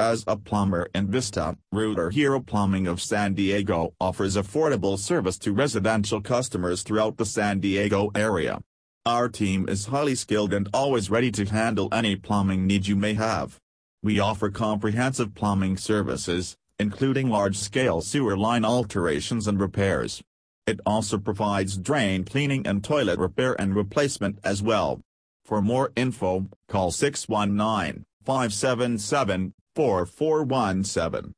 As a plumber in Vista, Rooter Hero Plumbing of San Diego offers affordable service to residential customers throughout the San Diego area. Our team is highly skilled and always ready to handle any plumbing needs you may have. We offer comprehensive plumbing services, including large-scale sewer line alterations and repairs. It also provides drain cleaning and toilet repair and replacement as well. For more info, call 619 577 4417.